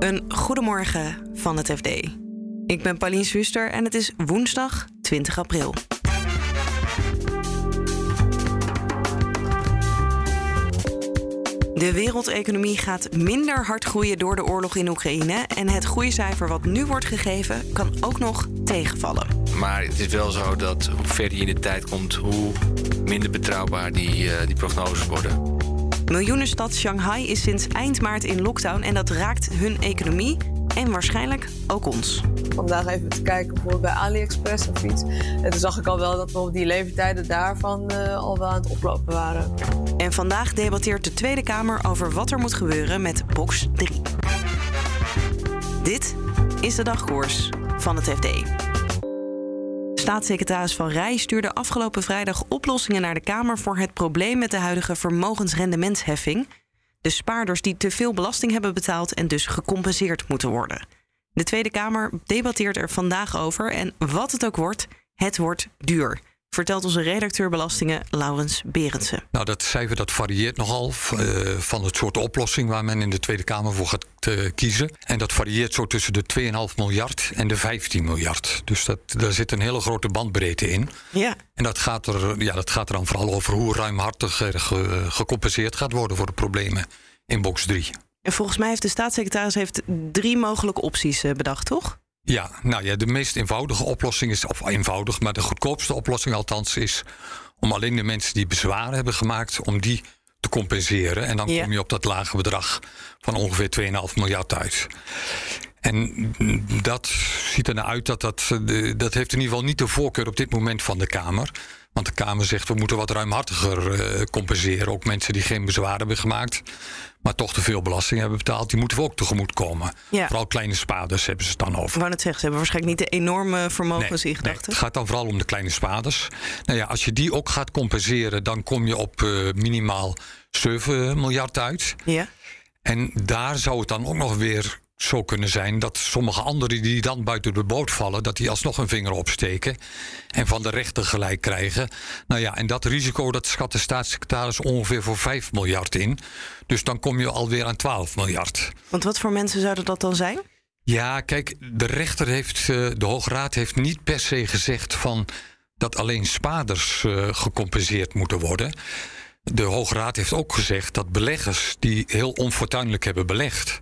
Een goedemorgen van het FD. Ik ben Pauline Swuster en het is woensdag 20 april. De wereldeconomie gaat minder hard groeien door de oorlog in Oekraïne. En het groeicijfer wat nu wordt gegeven kan ook nog tegenvallen. Maar het is wel zo dat hoe verder je in de tijd komt, hoe minder betrouwbaar die, uh, die prognoses worden. Miljoenenstad Shanghai is sinds eind maart in lockdown en dat raakt hun economie en waarschijnlijk ook ons. Vandaag even te kijken bijvoorbeeld bij AliExpress of iets. En toen zag ik al wel dat we die leeftijden daarvan uh, al wel aan het oplopen waren. En vandaag debatteert de Tweede Kamer over wat er moet gebeuren met box 3. Dit is de dagkoers van het FD. Staatssecretaris Van Rij stuurde afgelopen vrijdag oplossingen naar de Kamer voor het probleem met de huidige vermogensrendementsheffing. De spaarders die te veel belasting hebben betaald en dus gecompenseerd moeten worden. De Tweede Kamer debatteert er vandaag over en wat het ook wordt, het wordt duur vertelt onze redacteur belastingen Laurens Berendsen. Nou, dat cijfer dat varieert nogal uh, van het soort oplossing waar men in de Tweede Kamer voor gaat uh, kiezen. En dat varieert zo tussen de 2,5 miljard en de 15 miljard. Dus dat, daar zit een hele grote bandbreedte in. Ja. En dat gaat, er, ja, dat gaat er dan vooral over hoe ruimhartig er ge, gecompenseerd gaat worden voor de problemen in box 3. En volgens mij heeft de staatssecretaris heeft drie mogelijke opties uh, bedacht, toch? Ja, nou ja, de meest eenvoudige oplossing is, of eenvoudig, maar de goedkoopste oplossing althans is om alleen de mensen die bezwaren hebben gemaakt, om die te compenseren. En dan ja. kom je op dat lage bedrag van ongeveer 2,5 miljard uit. En dat ziet er naar uit dat dat, dat heeft in ieder geval niet de voorkeur op dit moment van de Kamer. Want de Kamer zegt we moeten wat ruimhartiger uh, compenseren. Ook mensen die geen bezwaar hebben gemaakt, maar toch te veel belasting hebben betaald, die moeten we ook tegemoet komen. Ja. Vooral kleine spaarders hebben ze het dan over. Wou het zeggen, ze hebben waarschijnlijk niet de enorme vermogens nee, in gedachten. Nee, het gaat dan vooral om de kleine spaarders. Nou ja, als je die ook gaat compenseren, dan kom je op uh, minimaal 7 miljard uit. Ja. En daar zou het dan ook nog weer zo kunnen zijn dat sommige anderen die dan buiten de boot vallen, dat die alsnog een vinger opsteken en van de rechter gelijk krijgen. Nou ja, en dat risico dat schat de staatssecretaris ongeveer voor 5 miljard in. Dus dan kom je alweer aan 12 miljard. Want wat voor mensen zouden dat dan zijn? Ja, kijk, de rechter heeft, de Hoge Raad heeft niet per se gezegd van dat alleen spaarders uh, gecompenseerd moeten worden. De Hoge Raad heeft ook gezegd dat beleggers die heel onfortuinlijk hebben belegd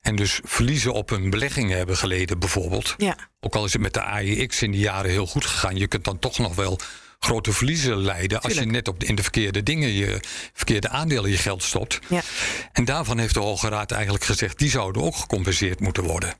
en dus verliezen op hun beleggingen hebben geleden, bijvoorbeeld. Ja. Ook al is het met de AEX in die jaren heel goed gegaan, je kunt dan toch nog wel grote verliezen leiden als je net op de, in de verkeerde dingen, je verkeerde aandelen je geld stopt. Ja. En daarvan heeft de Hoge Raad eigenlijk gezegd, die zouden ook gecompenseerd moeten worden.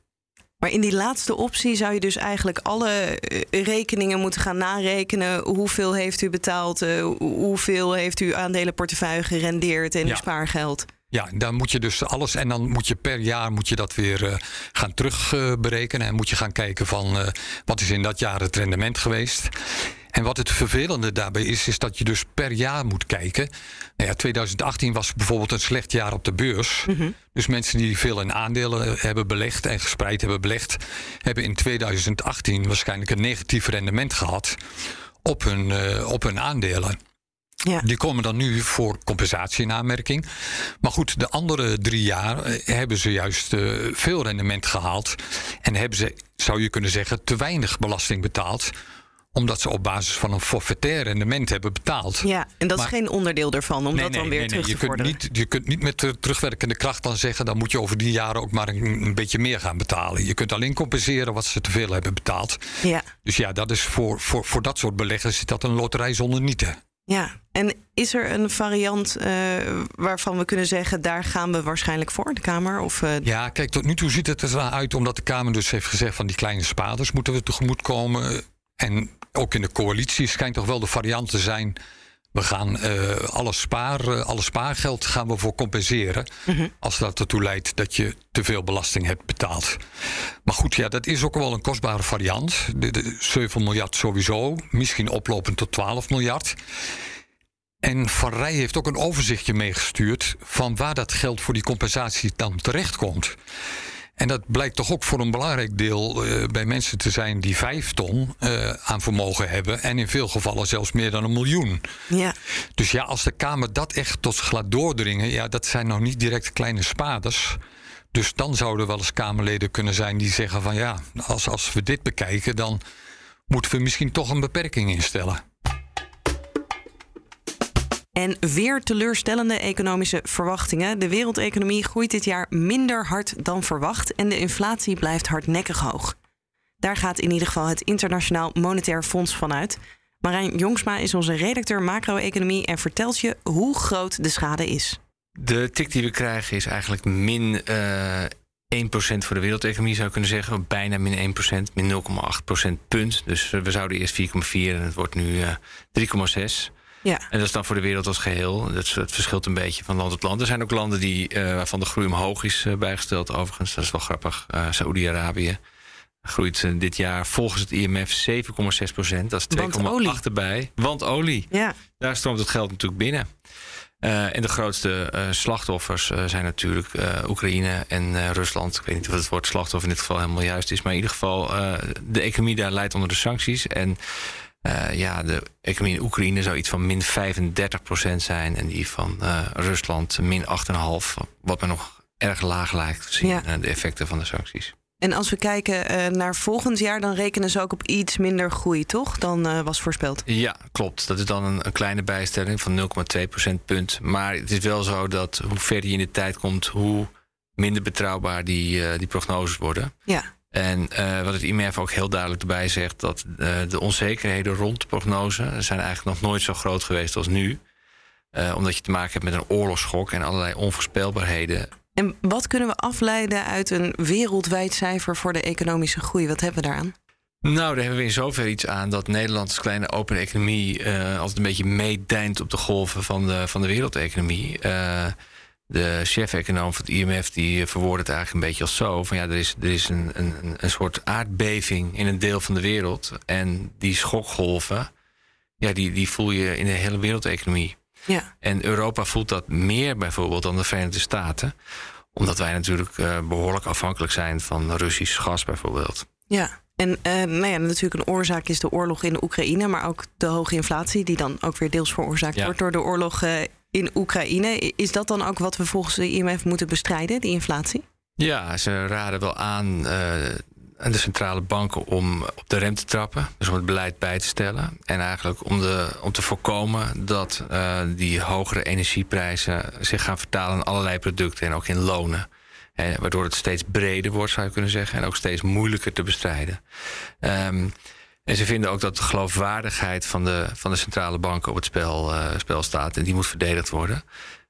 Maar in die laatste optie zou je dus eigenlijk alle rekeningen moeten gaan narekenen. Hoeveel heeft u betaald? Hoeveel heeft u aandelenportefeuille gerendeerd en Ja. uw spaargeld? Ja, dan moet je dus alles en dan moet je per jaar moet je dat weer uh, gaan terugberekenen. en moet je gaan kijken van uh, wat is in dat jaar het rendement geweest. En wat het vervelende daarbij is, is dat je dus per jaar moet kijken. Nou ja, 2018 was bijvoorbeeld een slecht jaar op de beurs. Mm -hmm. Dus mensen die veel in aandelen hebben belegd en gespreid hebben belegd, hebben in 2018 waarschijnlijk een negatief rendement gehad op hun, op hun aandelen. Ja. Die komen dan nu voor compensatie in aanmerking. Maar goed, de andere drie jaar eh, hebben ze juist uh, veel rendement gehaald. En hebben ze, zou je kunnen zeggen, te weinig belasting betaald omdat ze op basis van een forfaitair rendement hebben betaald. Ja, en dat Maar- is geen onderdeel ervan om Nee, dat nee, dan weer nee, nee. terug Je kunt, niet, je kunt niet met de terugwerkende kracht dan zeggen... dan moet je over die jaren ook maar een, een beetje meer gaan betalen. Je kunt alleen compenseren wat ze te veel hebben betaald. Ja, Dus ja, dat is voor, voor, voor dat soort beleggers is dat een loterij zonder nieten. Ja. En is er een variant eh, waarvan we kunnen zeggen... daar gaan we waarschijnlijk voor, de Kamer? Of, eh, Ja, kijk, tot nu toe ziet het er zo uit omdat de Kamer dus heeft gezegd van die kleine spaarders moeten we tegemoet komen. En ook in de coalitie schijnt toch wel de variant te zijn. We gaan eh, alle, spaar, eh, alle spaargeld gaan we voor compenseren. Als dat ertoe leidt dat je te veel belasting hebt betaald. Maar goed, ja, dat is ook wel een kostbare variant. De, de 7 miljard sowieso, misschien oplopend tot 12 miljard. En Van Rij heeft ook een overzichtje meegestuurd van waar dat geld voor die compensatie dan terechtkomt. En dat blijkt toch ook voor een belangrijk deel eh, bij mensen te zijn die vijf ton eh, aan vermogen hebben. En in veel gevallen zelfs meer dan een miljoen. ja. Dus ja, als de Kamer dat echt tot zich laat doordringen, ja, dat zijn nog niet direct kleine spaarders. Dus dan zouden wel eens Kamerleden kunnen zijn die zeggen van ja, als, als we dit bekijken, dan moeten we misschien toch een beperking instellen. En weer teleurstellende economische verwachtingen. De wereldeconomie groeit dit jaar minder hard dan verwacht en de inflatie blijft hardnekkig hoog. Daar gaat in ieder geval het Internationaal Monetair Fonds vanuit. Marijn Jongsma is onze redacteur macro-economie en vertelt je hoe groot de schade is. De tik die we krijgen is eigenlijk min uh, 1% voor de wereldeconomie, zou je kunnen zeggen. Bijna min 1%, min 0,8% punt. Dus we zouden eerst 4,4 en het wordt nu uh, 3,6. Ja. En dat is dan voor de wereld als geheel. Dat, het verschilt een beetje van land tot land. Er zijn ook landen die, uh, waarvan de groei omhoog is uh, bijgesteld, overigens. Dat is wel grappig. Uh, Saoedi-Arabië groeit dit jaar volgens het IMF 7,6 procent. Dat is 2,8 erbij. Want olie. Ja. Daar stroomt het geld natuurlijk binnen. Uh, en de grootste uh, slachtoffers uh, zijn natuurlijk Oekraïne en Rusland. Ik weet niet of het woord slachtoffer in dit geval helemaal juist is. Maar in ieder geval, de economie daar leidt onder de sancties. En uh, ja, de economie in Oekraïne zou iets van min 35 procent zijn. En die van uh, Rusland min 8,5. Wat me nog erg laag lijkt gezien ja. uh, de effecten van de sancties. En als we kijken naar volgend jaar, dan rekenen ze ook op iets minder groei, toch? Dan was voorspeld. Ja, klopt. Dat is dan een, een kleine bijstelling van 0,2 procentpunt. Maar het is wel zo dat hoe verder je in de tijd komt, hoe minder betrouwbaar die, die prognoses worden. Ja. En uh, wat het IMF ook heel duidelijk erbij zegt, dat uh, de onzekerheden rond de prognose zijn eigenlijk nog nooit zo groot geweest als nu. Uh, omdat je te maken hebt met een oorlogsschok en allerlei onvoorspelbaarheden. En wat kunnen we afleiden uit een wereldwijd cijfer voor de economische groei? Wat hebben we daaraan? Nou, daar hebben we in zover iets aan dat Nederland als kleine open economie altijd een beetje meedijnt op de golven van de, van de wereldeconomie. De chef-econoom van het IMF die verwoordt het eigenlijk een beetje als zo: van ja, er is, er is een, een, een soort aardbeving in een deel van de wereld. En die schokgolven, ja, die, die voel je in de hele wereldeconomie. Ja. En Europa voelt dat meer bijvoorbeeld dan de Verenigde Staten, omdat wij natuurlijk uh, behoorlijk afhankelijk zijn van Russisch gas bijvoorbeeld. Ja. En uh, nou ja, natuurlijk een oorzaak is de oorlog in de Oekraïne, maar ook de hoge inflatie, die dan ook weer deels veroorzaakt ja. wordt door de oorlog uh, in Oekraïne. Is dat dan ook wat we volgens de IMF moeten bestrijden, die inflatie? Ja, ze raden wel aan uh, aan de centrale banken om op de rem te trappen. Dus om het beleid bij te stellen. En eigenlijk om, de, om te voorkomen dat uh, die hogere energieprijzen zich gaan vertalen in allerlei producten en ook in lonen. Waardoor het steeds breder wordt, zou je kunnen zeggen. En ook steeds moeilijker te bestrijden. Um, en ze vinden ook dat de geloofwaardigheid van de, van de centrale banken op het spel, uh, spel staat. En die moet verdedigd worden.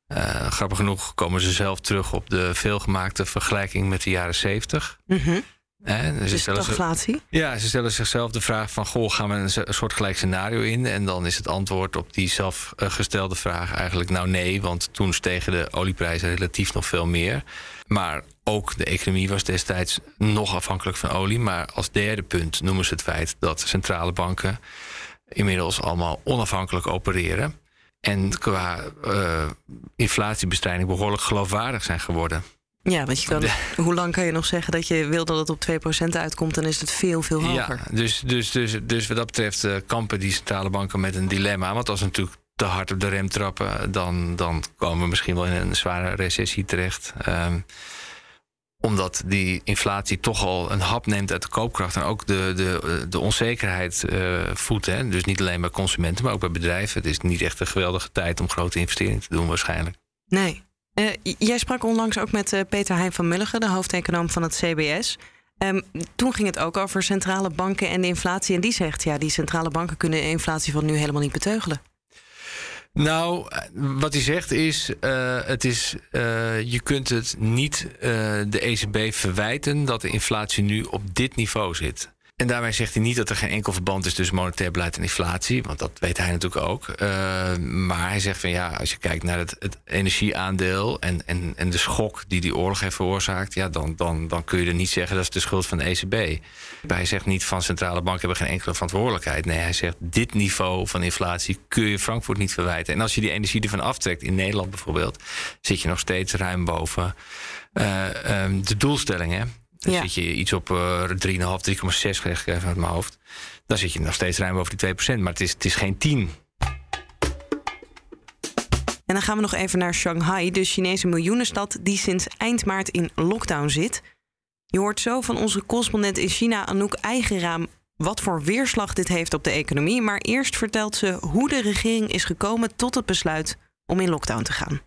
Uh, grappig genoeg komen ze zelf terug op de veelgemaakte vergelijking met de jaren 70. Mm. Eh, dus stagflatie? Ja, ze stellen zichzelf de vraag van... goh, gaan we een, een soort gelijk scenario in? En dan is het antwoord op die zelfgestelde vraag eigenlijk... nou nee, want toen stegen de olieprijzen relatief nog veel meer. Maar ook de economie was destijds nog afhankelijk van olie. Maar als derde punt noemen ze het feit dat centrale banken inmiddels allemaal onafhankelijk opereren. En qua uh, inflatiebestrijding behoorlijk geloofwaardig zijn geworden. Ja, want je kan, hoe lang kan je nog zeggen dat je wil dat het op 2% uitkomt, dan is het veel, veel hoger. Ja, dus, dus, dus, dus wat dat betreft uh, kampen die centrale banken met een dilemma. Want als natuurlijk te hard op de rem trappen, dan, dan komen we misschien wel in een zware recessie terecht. Um, omdat die inflatie toch al een hap neemt uit de koopkracht en ook de, de, de onzekerheid uh, voedt. Hè? Dus niet alleen bij consumenten, maar ook bij bedrijven. Het is niet echt een geweldige tijd om grote investeringen te doen, waarschijnlijk. Nee. Uh, jij sprak onlangs ook met uh, Peter Heijn van Mulligen, de hoofdeconoom van het CBS. Um, toen ging het ook over centrale banken en de inflatie. En die zegt, ja, die centrale banken kunnen de inflatie van nu helemaal niet beteugelen. Nou, wat hij zegt is, uh, het is je kunt het niet de ECB verwijten dat de inflatie nu op dit niveau zit. En daarmee zegt hij niet dat er geen enkel verband is tussen monetair beleid en inflatie. Want dat weet hij natuurlijk ook. Uh, maar hij zegt van ja, als je kijkt naar het, energieaandeel en, en, en de schok die die oorlog heeft veroorzaakt, ja, dan, dan, dan kun je er niet zeggen dat is de schuld van de ECB. Hij zegt niet van centrale banken hebben geen enkele verantwoordelijkheid. Nee, hij zegt dit niveau van inflatie kun je Frankfurt niet verwijten. En als je die energie ervan aftrekt, in Nederland bijvoorbeeld, zit je nog steeds ruim boven uh, um, de doelstellingen. Dan ja. zit je iets op uh, 3,5, 3,6 krijg ik even uit mijn hoofd. Dan zit je nog steeds ruim boven die 2%. Maar het is, het is geen 10. En dan gaan we nog even naar Shanghai, de Chinese miljoenenstad die sinds eind maart in lockdown zit. Je hoort zo van onze correspondent in China, Anouk Eigenraam, wat voor weerslag dit heeft op de economie. Maar eerst vertelt ze hoe de regering is gekomen tot het besluit om in lockdown te gaan.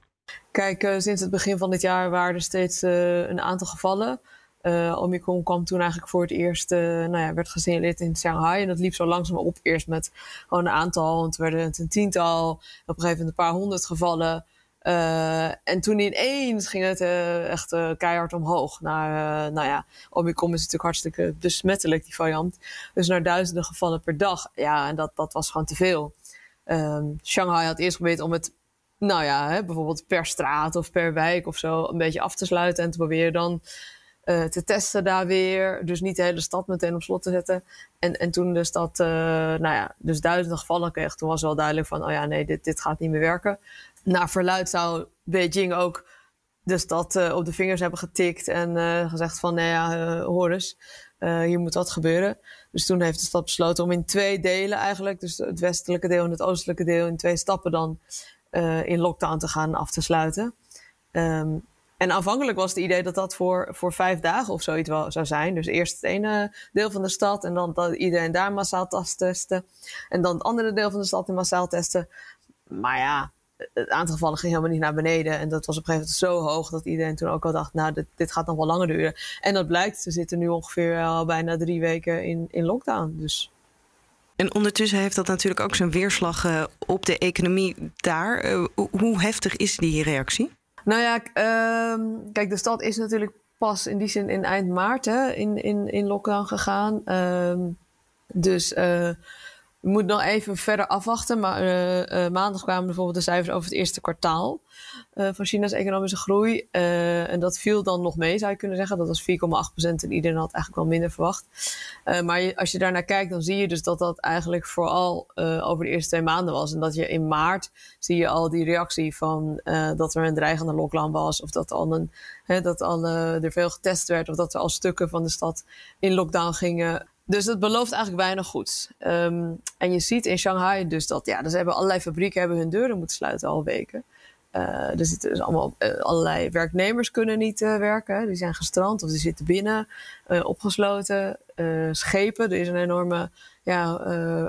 Kijk, uh, sinds het begin van dit jaar waren er steeds uh, een aantal gevallen. Uh, Omicron kwam toen eigenlijk voor het eerst, nou ja, werd gesignaleerd in Shanghai. En dat liep zo langzaam op. Eerst met gewoon een aantal, want werden het een tiental. Op een gegeven moment een paar honderd gevallen. Uh, en toen ineens ging het echt keihard omhoog. Naar, nou ja, Omicron is natuurlijk hartstikke besmettelijk, die variant. Dus naar duizenden gevallen per dag. Ja, en dat, dat was gewoon te veel. Um, Shanghai had eerst geprobeerd om het, nou ja, hè, bijvoorbeeld per straat of per wijk of zo, een beetje af te sluiten. En te proberen dan te testen daar weer. Dus niet de hele stad meteen op slot te zetten. En, en toen de stad, nou ja, dus duizenden gevallen kreeg, toen was wel duidelijk van, oh ja, nee, dit, dit gaat niet meer werken naar verluid zou Beijing ook de stad uh, op de vingers hebben getikt en gezegd van, nou ja, hoor eens, hier moet wat gebeuren. Dus toen heeft de stad besloten om in twee delen eigenlijk, dus het westelijke deel en het oostelijke deel, in twee stappen dan in lockdown te gaan af te sluiten. Um, en aanvankelijk was het idee dat dat voor, voor vijf dagen of zoiets wel zou zijn. Dus eerst het ene deel van de stad en dan iedereen daar massaal testen. En dan het andere deel van de stad in massaal testen. Maar ja, het aantal gevallen ging helemaal niet naar beneden. En dat was op een gegeven moment zo hoog dat iedereen toen ook al dacht, nou, dit, gaat nog wel langer duren. En dat blijkt, ze zitten nu ongeveer al bijna drie weken in, in lockdown. Dus. En ondertussen heeft dat natuurlijk ook zijn weerslag uh, op de economie daar. Uh, hoe heftig is die reactie? Nou ja, uh, kijk, de stad is natuurlijk pas in die zin in eind maart hè, in, in, in lockdown gegaan. Ehm, dus uh, we moeten nog even verder afwachten. Maar uh, maandag kwamen bijvoorbeeld de cijfers over het eerste kwartaal uh, van China's economische groei. en dat viel dan nog mee, zou je kunnen zeggen. Dat was 4,8 procent en iedereen had eigenlijk wel minder verwacht. maar als je daarnaar kijkt, dan zie je dus dat dat eigenlijk vooral over de eerste twee maanden was. En dat je in maart zie je al die reactie van dat er een dreigende lockdown was. Of dat, al een, hè, dat al, er veel getest werd. Of dat er al stukken van de stad in lockdown gingen. Dus dat belooft eigenlijk weinig goeds. Um, en je ziet in Shanghai dus dat, ja, dus hebben allerlei fabrieken hebben hun deuren moeten sluiten al weken. Uh, er zitten dus allemaal uh, allerlei werknemers kunnen niet uh, werken. Die zijn gestrand of die zitten binnen, opgesloten. schepen, er is een enorme ja,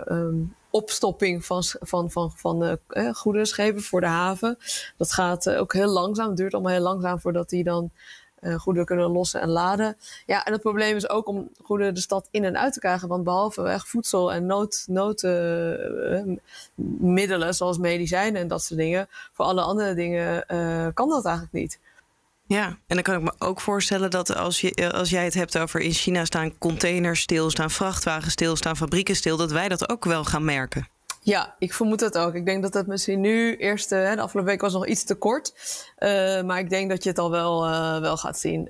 um, opstopping van, van, van, van goede schepen voor de haven. Dat gaat ook heel langzaam. Duurt allemaal heel langzaam voordat die dan uh, goederen kunnen lossen en laden. Ja, en het probleem is ook om goederen de stad in en uit te krijgen. Want behalve echt voedsel en nood, uh, zoals medicijnen en dat soort dingen, voor alle andere dingen uh, kan dat eigenlijk niet. Ja, en dan kan ik me ook voorstellen dat als, je, als jij het hebt over in China staan containers stil, staan vrachtwagens stil, staan fabrieken stil, dat wij dat ook wel gaan merken. Ja, ik vermoed dat ook. Ik denk dat het misschien nu eerst, uh, de afgelopen week was nog iets te kort. Uh, maar ik denk dat je het al wel, uh, wel gaat zien.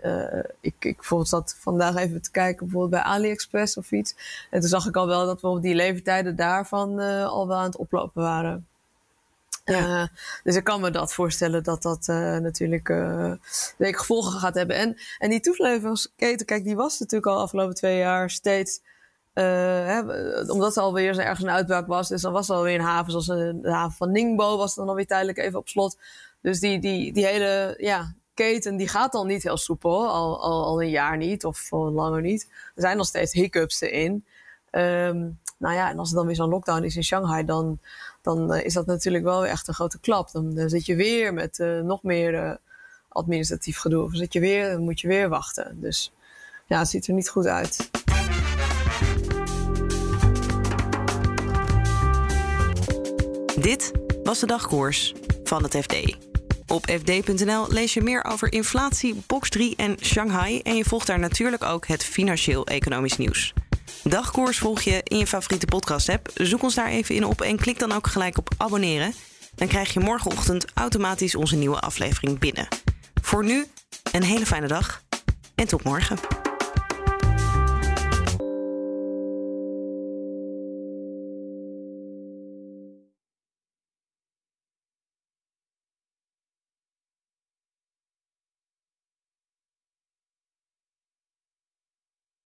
ik, ik bijvoorbeeld zat vandaag even te kijken bijvoorbeeld bij AliExpress of iets. En toen zag ik al wel dat bijvoorbeeld die leeftijden daarvan al wel aan het oplopen waren. Ja. dus ik kan me dat voorstellen dat dat natuurlijk gevolgen gaat hebben. En, en die toeleveringsketen, kijk, die was natuurlijk al afgelopen twee jaar steeds uh, hè, omdat er alweer ergens een uitbraak was. Dus dan was er alweer een haven, zoals de haven van Ningbo was dan alweer tijdelijk even op slot. Dus die, die, die hele ja, keten die gaat dan niet heel soepel, al, al, al een jaar niet of langer niet. Er zijn nog steeds hiccups erin. Um, nou ja, en als er dan weer zo'n lockdown is in Shanghai, dan, dan uh, is dat natuurlijk wel echt een grote klap. Dan zit je weer met uh, nog meer administratief gedoe. Of zit je weer, dan moet je weer wachten. Dus ja, het ziet er niet goed uit. Dit was de dagkoers van het FD. Op fd.nl lees je meer over inflatie, box 3 en Shanghai. En je volgt daar natuurlijk ook het financieel-economisch nieuws. Dagkoers volg je in je favoriete podcast-app. Zoek ons daar even in op en klik dan ook gelijk op abonneren. Dan krijg je morgenochtend automatisch onze nieuwe aflevering binnen. Voor nu een hele fijne dag en tot morgen.